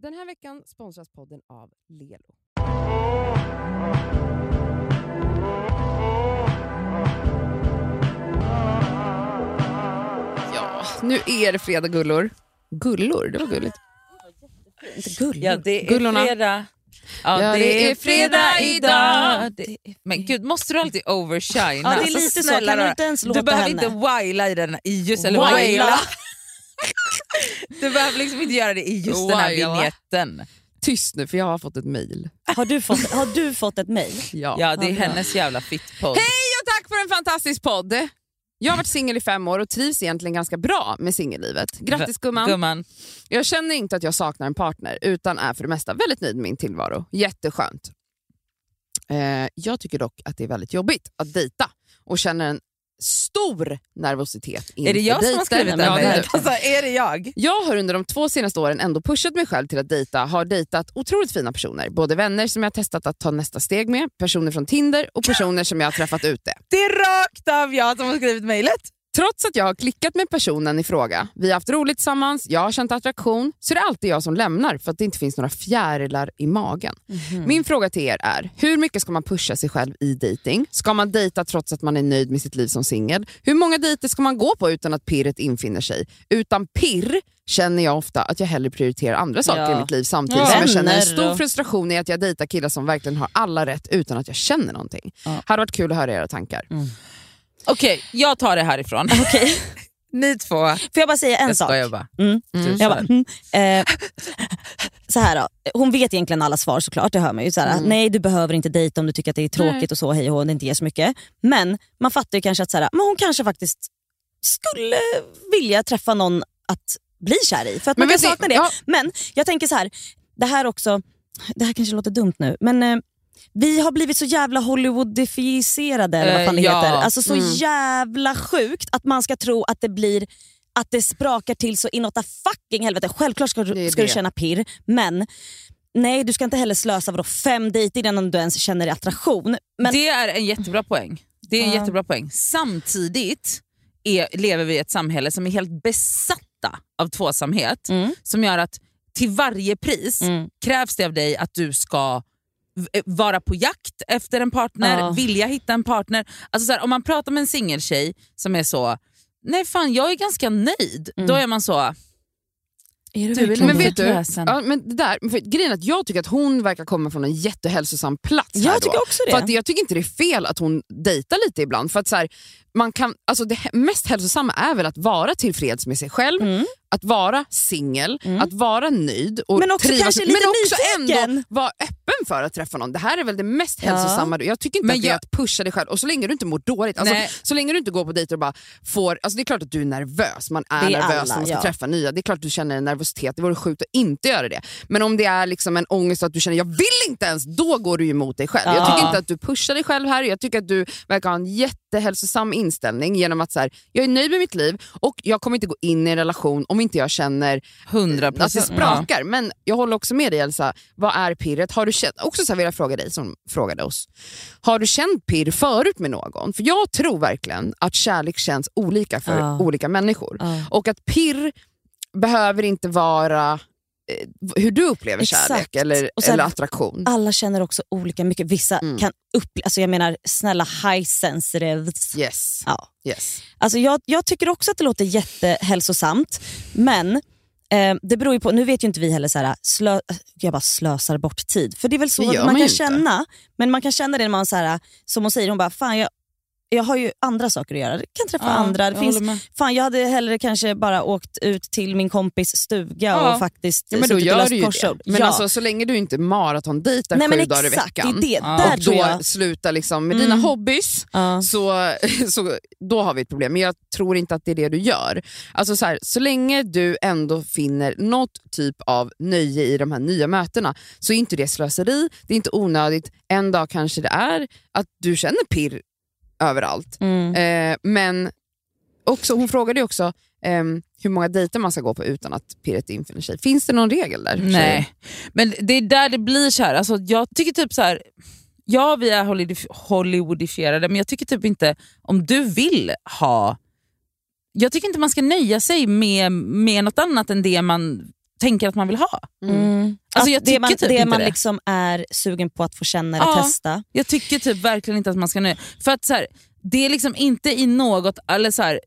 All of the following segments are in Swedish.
Den här veckan sponsras podden av Lelo. Ja, nu är det fredag gullor. Gullor, det var gulligt. Inte gull. Ja, det är Gullorna. fredag. Ja, Ja, det, är fredag idag. Det, men gud, måste du alltid overshina? Ja, det är lite så. Kan du inte ens Du låta behöver henne? inte wila i den i just, eller Wila. Du behöver liksom inte göra det i just den här vignetten. Tyst nu, för jag har fått ett mejl. Har, du fått, har du fått ett mejl? Ja. Ja, det är hennes jävla fittpodd. Hej och tack för en fantastisk podd! Jag har varit singel i fem år och trivs egentligen ganska bra med singellivet. Grattis gumman! Gumman. Jag känner inte att jag saknar en partner utan är för det mesta väldigt nöjd med min tillvaro. Jätteskönt. Eh, jag tycker dock att det är väldigt jobbigt att dejta och känner en stor nervositet inför Är det jag som har skrivit den? Ja, är alltså, är det jag? Jag har under de två senaste åren ändå pushat mig själv till att dejta, har dejtat otroligt fina personer. Både vänner som jag har testat att ta nästa steg med, personer från Tinder och personer som jag har träffat ute. Det är rakt av jag som har skrivit mejlet. Trots att jag har klickat med personen i fråga, vi har haft roligt tillsammans, jag har känt attraktion, så är det alltid jag som lämnar för att det inte finns några fjärilar i magen. Min fråga till er är, hur mycket ska man pusha sig själv i dating? Ska man dejta trots att man är nöjd med sitt liv som singel? Hur många dejter ska man gå på utan att pirret infinner sig? Utan pirr känner jag ofta att jag hellre prioriterar andra saker Ja. i mitt liv samtidigt Ja. som jag känner en stor frustration i att jag dejtar killar som verkligen har alla rätt utan att jag känner någonting. Ja. Hade varit kul att höra era tankar. Okej, jag tar det härifrån. Okej. Ni två, Får jag bara säga en jag sak? skojar bara. Mm. Du Jag kör. bara, mm. eh, så här då. Hon vet egentligen alla svar såklart, det hör man ju. Så här, Mm. Nej du behöver inte dejta om du tycker att det är tråkigt och så, hej och det inte ger så mycket. Men man fattar ju kanske att så här, men hon kanske faktiskt skulle vilja träffa någon att bli kär i. För att Men man kan sakna det. ja. Men jag tänker så här, det här också, det här kanske låter dumt nu, men eh, vi har blivit så jävla Hollywoodifierade eller vad fan det Eh, ja. heter. Alltså så Mm. jävla sjukt att man ska tro att det blir att det sprakar till så inåt fucking helvete. Självklart ska, du, ska du känna pirr, men nej du ska inte heller slösa vadå, fem dejter innan du ens känner attraktion. Men, Det är en jättebra poäng. Det är en Ja. jättebra poäng. Samtidigt är, lever vi i ett samhälle som är helt besatta av tvåsamhet. Mm. Som gör att till varje pris Mm. krävs det av dig att du ska vara på jakt efter en partner, Ja. vilja hitta en partner. Alltså så här, om man pratar med en singeltjej som är så, nej fan jag är ganska nöjd. Mm. Då är man så, är du verkligen Men vet du, ja, men det där, för grejen är att jag tycker att hon verkar komma från en jättehälsosam plats Jag då. tycker också det. För att jag tycker inte det är fel att hon dejtar lite ibland. För att så här, man kan, alltså det mest hälsosamma är väl att vara tillfreds med sig själv, Mm. att vara singel, Mm. att vara nöjd och Men också trivas, men också nyfiken. ändå vara öppen för att träffa någon. Det här är väl det mest Ja. hälsosamma. Jag tycker inte Men att det är jag- att pusha dig själv och så länge du inte mår dåligt. Alltså, så länge du inte går på dejter och bara får, alltså det är klart att du är nervös, man är, är nervös alla, när man ska ja. träffa nya. Det är klart att du känner en nervositet, det vore sjukt att inte göra det. Men om det är liksom en ångest att du känner jag vill inte ens, då går du emot dig själv. Jag Ja. tycker inte att du pushar dig själv här, jag tycker att du verkar ha en jättehälsosam inställning genom att så här, jag är nöjd med mitt liv och jag kommer inte gå in i en relation om inte jag känner 100 att det sprakar. Men jag håller också med dig Elsa, vad är pirret? Har du känt, också så här vill jag fråga dig som frågade oss. Har du känt pirr förut med någon? För jag tror verkligen att kärlek känns olika för Ja. olika människor. Ja. Och att pirr behöver inte vara eh, hur du upplever Exakt. kärlek eller, här- eller attraktion. Alla känner också olika mycket. Vissa Mm. kan uppleva, alltså jag menar snälla high sensitives. Yes. Ja. yes. Alltså jag, jag tycker också att det låter jättehälsosamt, men eh, det beror ju på, nu vet ju inte vi heller så här, slö, jag bara slösar bort tid. För det är väl så man, man kan inte. känna, men man kan känna det när man, så här, som hon säger, hon bara, fan jag, jag har ju andra saker att göra. Jag kan träffa Ja, andra. Det jag finns, fan, jag hade hellre kanske bara åkt ut till min kompis stuga Ja. och faktiskt Ja, men då suttit och gör löst du ju det. korsord. Men ja. alltså, så länge du inte maratondejtar sju men dagar i veckan det är det. Ja. Där och då jag. slutar liksom med Mm. dina hobbys Ja. så, så då har vi ett problem. Men jag tror inte att det är det du gör. Alltså så, här, så länge du ändå finner något typ av nöje i de här nya mötena så är inte det slöseri, det är inte onödigt. En dag kanske det är att du känner pirr överallt. Mm. Eh, men också, hon frågade ju också ehm, hur många dejter man ska gå på utan att pirret infinner sig. Finns det någon regel där? Nej, men det är där det blir så här. Alltså, jag tycker typ så här. Ja, vi är Hollywood- Hollywoodifierade, men jag tycker typ inte, om du vill ha... Jag tycker inte man ska nöja sig med, med något annat än det man tänker att man vill ha. Mm. Alltså, jag att det tycker man, typ det inte man det. liksom är sugen på att få känna eller Ja. testa. Jag tycker typ verkligen inte att man ska nöja För att så här, det är liksom inte i något, eller så här,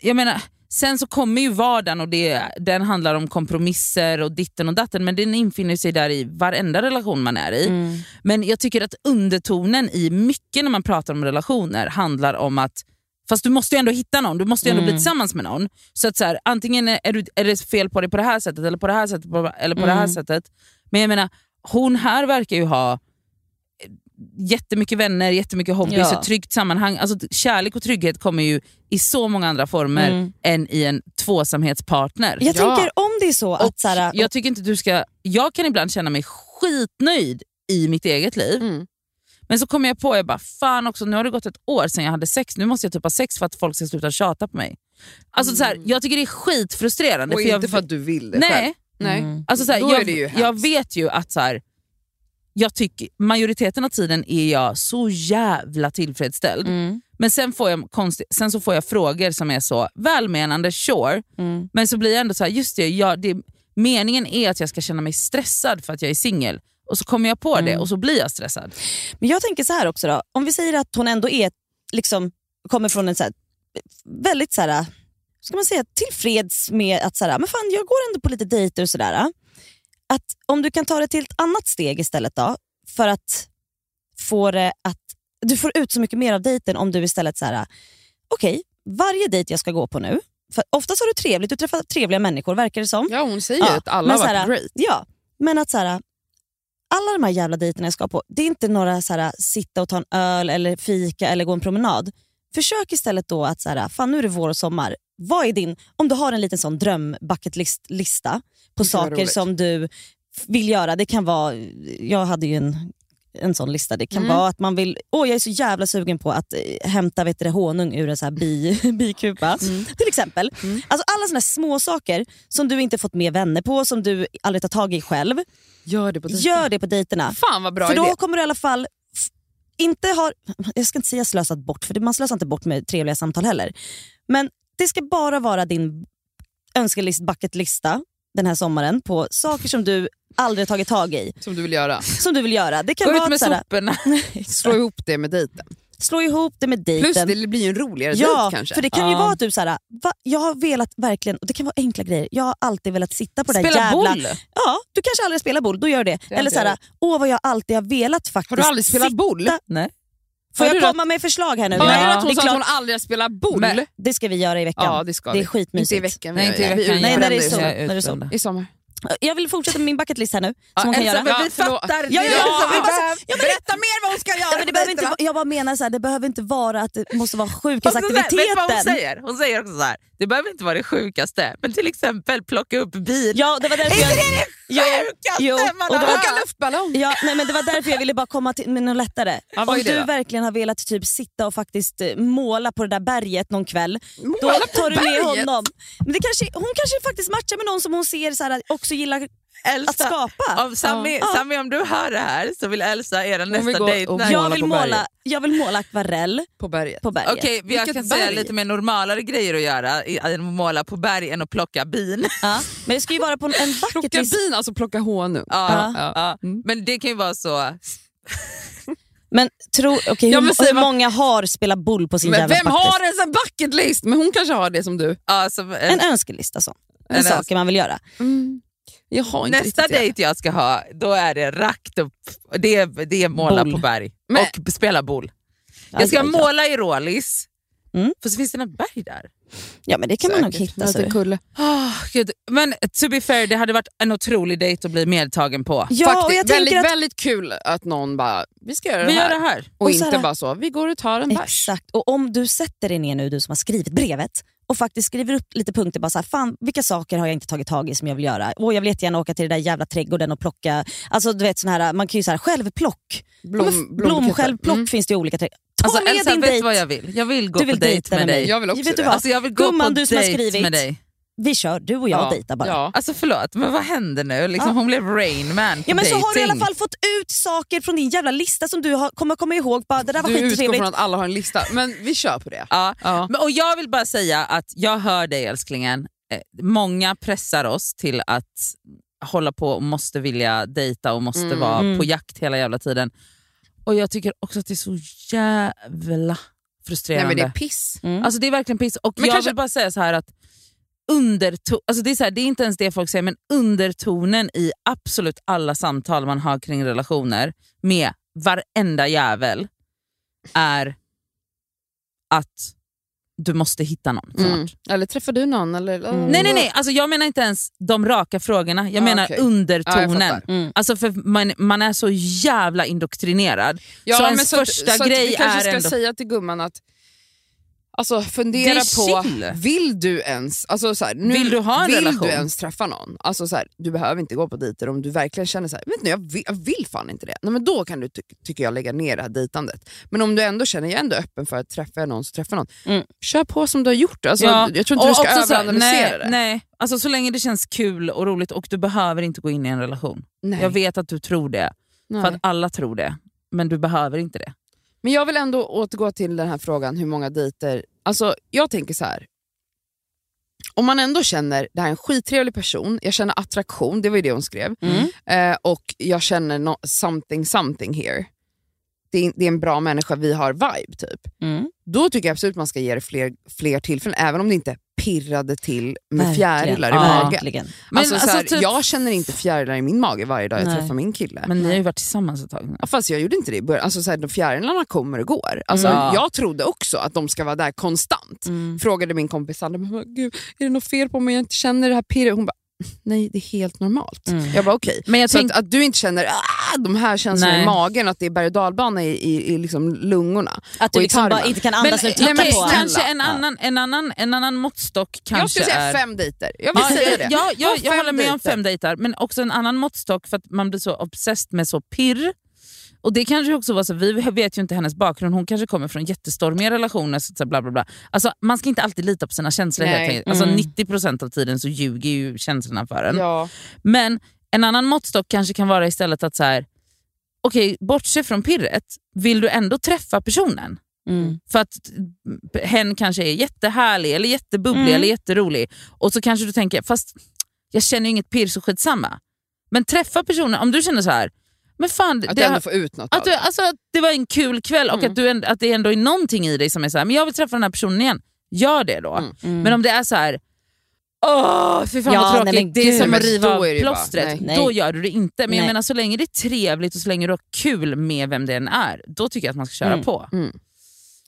jag menar, sen så kommer ju vardagen och det, den handlar om kompromisser och ditten och datten men den infinner sig där i varenda relation man är i. Mm. Men jag tycker att undertonen i mycket när man pratar om relationer handlar om att Fast du måste ju ändå hitta någon, du måste ju ändå bli Mm. tillsammans med någon. Så att så här, antingen är, du, är det fel på dig på det här sättet eller på det här sättet på, eller på det här Mm. sättet. Men jag menar, hon här verkar ju ha jättemycket vänner, jättemycket hobbys, Ja. ett tryggt sammanhang. Alltså, kärlek och trygghet kommer ju i så många andra former Mm. än i en tvåsamhetspartner. Jag Ja. tänker om det är så Och att... Så här, jag, tycker inte du ska, jag kan ibland känna mig skitnöjd i mitt eget liv. Mm. Men så kommer jag på, jag bara, fan också, nu har det gått ett år sedan jag hade sex, nu måste jag typ ha sex för att folk ska sluta tjata på mig. Alltså så här, Jag tycker det är skitfrustrerande. Och för jag, inte för att du vill det Nej. Nej. Mm. alltså så här, jag, jag vet ju att så här, jag tycker, majoriteten av tiden är jag så jävla tillfredsställd. Mm. Men sen, får jag konsti- sen så får jag frågor som är så välmenande, sure, Mm. men så blir jag ändå så här, just det, jag, det, meningen är att jag ska känna mig stressad för att jag är singel. Och så kommer jag på det Mm. och så blir jag stressad. Men jag tänker så här också då. Om vi säger att hon ändå är, liksom, kommer från en så här, väldigt så här, ska man säga, tillfreds med att så här, men fan, jag går ändå på lite dejter och sådär. Att om du kan ta det till ett annat steg istället då, för att få det att du får ut så mycket mer av dejten om du istället så här, okej, varje dejt jag ska gå på nu, för oftast har du trevligt, du träffar trevliga människor verkar det som. Ja, hon säger Ja, ju att alla har varit great. Ja, men att så här, alla de här jävla dejterna jag ska på, det är inte några så här, sitta och ta en öl eller fika eller gå en promenad. Försök istället då att, så här, fan nu är det vår och sommar. Vad är din, om du har en liten sån dröm list lista på saker som du vill göra. Det kan vara, jag hade ju en, en sån lista. Det kan Mm. vara att man vill, åh jag är så jävla sugen på att eh, hämta vet du, honung ur en så här bi, bikupa. Till exempel. Mm. Alltså alla såna små saker som du inte fått med vänner på, som du aldrig tar tag i själv. Gör det på dejten. Gör det på dejterna. Fan vad bra För då idé. kommer du i alla fall inte ha, jag ska inte säga slösat bort, för man slösar inte bort med trevliga samtal heller. Men det ska bara vara din önskelist, bucketlista den här sommaren på saker som du aldrig tagit tag i, Som du vill göra. som du vill göra. Det kan Gå vara ut med att såhär, soporna. Slå ihop det med dejten. slå ihop det med Plus dejten. det blir ju en roligare Ja, dejt kanske. för det kan ju Ja. vara att du såhär, va, jag har velat verkligen, och det kan vara enkla grejer, jag har alltid velat sitta på det där Spela jävla... boll. Ja, du kanske aldrig spelar boll, då gör det. har Eller såhär, jag åh vad jag alltid har velat faktiskt Har du aldrig spelat sitta- boll? Nej. Får jag komma med förslag här nu? Ja. du att hon det, är sa att hon aldrig har spelat boll? Men- det ska vi göra i veckan. ja det ska det är vi. skitmysigt. Inte i veckan. Nej, inte i veckan. Nej, när det är sol. ju. jag När det är sol. utbrända. I sommar. Jag vill fortsätta med min bucketlist här nu. Ja, som hon kan göra. Ja, vi förlåt. fattar. Ja, ja, ja, ja, vi ja, men- Berätta mer vad hon ska göra Ja, men det behöver inte, jag bara menar så här, det behöver inte vara att det måste vara Fast så här, Vet du vad hon säger? Hon säger också så här, det behöver inte vara det sjukaste, men till exempel plocka upp bil. Ja, det var därför jag... Jo, sjukaste jo, man har då-. Åka luftballong. Ja, nej, men det var därför jag ville bara komma till, med något lättare. Ja, Om det du då? verkligen har velat typ sitta och faktiskt eh, måla på det där berget någon kväll, då Måla på tar du med berget? honom. Men det kanske, hon kanske faktiskt matchar med någon som hon ser så här, också gillar Elsa, att skapa. Om Sami, Ja. Sami, om du hör det här så vill Elsa er vill nästa dejt. och Nej. måla Jag vill, på måla, jag vill måla akvarell På berget. på berget. Okej, jag Vilket kan säga berg? lite mer normalare grejer att göra, i- att måla på berg än att plocka bin. Ja. Men det ska ju vara på en Plocka bucketlist. bin, alltså plocka honung. Ja, Ja. ja. Mm. Men det kan ju vara så, Men tro, okay, hur, hur många har spelat boll på sin Men jävla vem bucketlist? har ens en bucket list? Men hon kanske har det som du. ja, som en, En önskelista så. Med En saker man vill göra. Jag inte nästa det. dejt jag ska ha, då är det rakt upp, det är, det är måla Boll. på berg Men- och spela boll. Ja, Jag ska ja, ja. måla i Rålis, Mm. för så finns det några berg där. Ja men det kan man nog Säkert. hitta. Så. det. Oh, Gud. Men to be fair, det hade varit en otrolig dejt att bli medtagen på. Ja, och Faktiskt, jag väldigt, att väldigt kul att någon bara, vi ska göra det Vi här. gör det här. Och, Och inte här- bara så, vi går och tar en bärs. Exakt. Och om du sätter dig ner nu, du som har skrivit brevet, och faktiskt skriver upp lite punkter. Bara så här, fan, vilka saker har jag inte tagit tag i som jag vill göra? Och jag vill jättegärna åka till den där jävla trädgården och plocka. Alltså du vet sån här, Man kan ju så här, självplock. Blom. Blomsjälvplock Mm. finns det ju olika trädgårdar. Ta Alltså, med Elsa, din vet du dejt. vad jag vill? Jag vill gå Du på vill dejt dejta med med dig. mig. Jag vill också Vet du det. vad? Alltså, jag vill gå Gumman, på du som har dejt skrivit. med dig. Vi kör, du och jag Ja, dejtar bara. Ja. Alltså förlåt, men vad händer nu? Liksom, Ja. Hon blev Rain Man på Ja, men så har du i alla dating. fall fått ut saker från din jävla lista som du har, kommer komma ihåg. Bara, det där var Du utgår från att alla har en lista, men vi kör på det. Ja. Ja. Men, och jag vill bara säga att jag hör dig älsklingen. eh, många pressar oss till att hålla på och måste vilja dejta och måste Mm. vara Mm. på jakt hela jävla tiden. Och jag tycker också att det är så jävla Nej, frustrerande. men det är piss. Mm. Alltså det är verkligen piss. Och Men jag kanske- vill bara säga så här att underto- alltså det, är så här, det är inte ens det folk säger, men undertonen i absolut alla samtal man har kring relationer med varenda jävel är att du måste hitta någon snart. Mm. Eller träffar du någon? Eller, Mm. Nej nej nej, alltså jag menar inte ens de raka frågorna, jag Ah, menar. Ja, undertonen. jag fattar. Mm. alltså för man, man är så jävla indoktrinerad. Ja, så men ens så att- första så att grej Vi kanske är ska ändå... säga till gumman att Alltså fundera på, chill. vill du ens alltså så här, nu, Vill du ha en vill relation? du ens träffa någon? Alltså så här, du behöver inte gå på dejter om du verkligen känner så här, vet ni, jag, vill, jag vill fan inte det. Nej, men då kan du, ty tycker jag, lägga ner det här dejtandet. Men om du ändå känner, jag är ändå öppen för att träffa någon, så träffa någon. Mm. Kör på som du har gjort. Alltså, Ja, Jag tror inte du och ska så här, överanalysera nej, det. Nej, alltså så länge det känns kul och roligt och du behöver inte gå in i en relation. Nej. Jag vet att du tror det, Nej. för att alla tror det. Men du behöver inte det. Men jag vill ändå återgå till den här frågan, hur många dejter... Alltså, jag tänker så här. Om man ändå känner, det här är en skittrevlig person, jag känner attraktion, det var ju det hon skrev, Mm. eh, och jag känner no, something something here. Det är, det är en bra människa, vi har vibe typ. Mm. Då tycker jag absolut man ska ge det fler, fler tillfällen, även om det inte pirrade till med Verkligen. fjärilar i Ja. magen. Men alltså, så alltså, här, typ- Jag känner inte fjärilar i min mage varje dag jag Nej. träffar min kille. Men ni har ju varit tillsammans ett tag. Ja, fast jag gjorde inte det. Alltså, så här, de fjärilarna kommer och går. Alltså, Mm. Jag trodde också att de ska vara där konstant. Mm. Frågade min kompis Sandra, gud, är det något fel på mig? Jag inte känner det här pirret. Hon bara, nej det är helt normalt. Mm. Jag bara okej. Men jag Så tänk, att, att du inte känner ah, de här känslorna Nej. i magen, att det är berg och dalbana i, i, i liksom lungorna. Att du liksom bara inte kan men, andas när du tittar men på kanske en annan, en, annan, en annan måttstock kanske jag skulle säga är... fem dejter. Jag vill Ja, säga det. ja, jag, jag fem håller med om dejter. fem dejtar, men också en annan måttstock för att man blir så obsessed med så pirr. Och det kanske också var så, vi vet ju inte hennes bakgrund, hon kanske kommer från jättestormiga relationer. Så, så bla bla bla. Alltså, man ska inte alltid lita på sina känslor. Nej. Helt alltså, Mm. 90% av tiden så ljuger ju känslorna för en. Ja. Men en annan måttstock kanske kan vara istället att så här, okej, bortse från pirret, vill du ändå träffa personen? Mm. För att hen kanske är jättehärlig, eller jättebubblig Mm. eller jätterolig. Och så kanske du tänker, fast jag känner inget pirr så skitsamma. Men träffa personen, om du känner så här, men fan, Att det, ändå får ut något att, av du, det. alltså, att det var en kul kväll och Mm. att, du, att det ändå är någonting i dig som är så här, men jag vill träffa den här personen igen. Gör det då. Mm. Mm. Men om det är så här. Åh, fy fan Ja, vad tråkigt. nej, men det är som att riva då av plåstret. nej. Då gör du det inte. Men jag Nej. menar så länge det är trevligt och så länge du har kul med vem det än är, då tycker jag att man ska köra Mm. på.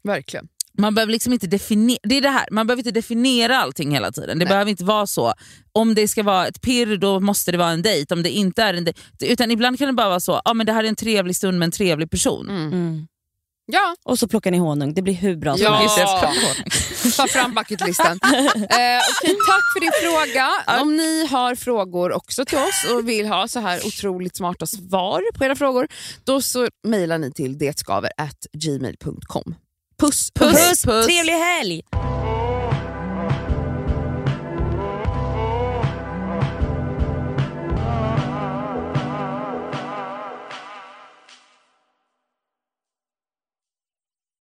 Verkligen. Man behöver liksom inte definiera, det är det här, man behöver inte definiera allting hela tiden. Det Nej. behöver inte vara så. Om det ska vara ett pirr då måste det vara en dejt, om det inte är en dejt. Utan ibland kan det bara vara så, ah, men det här är en trevlig stund med en trevlig person. Mm. Mm. Ja, Och så plockar ni honung, det blir hur bra som Ja. helst. Pratar. ta fram bucketlistan. eh, okej, tack för din fråga. Om ni har frågor också till oss och vill ha så här otroligt smarta svar på era frågor, då så mejlar ni till detskaver@gmail.com. Puss, puss! Puss, trevlig helg!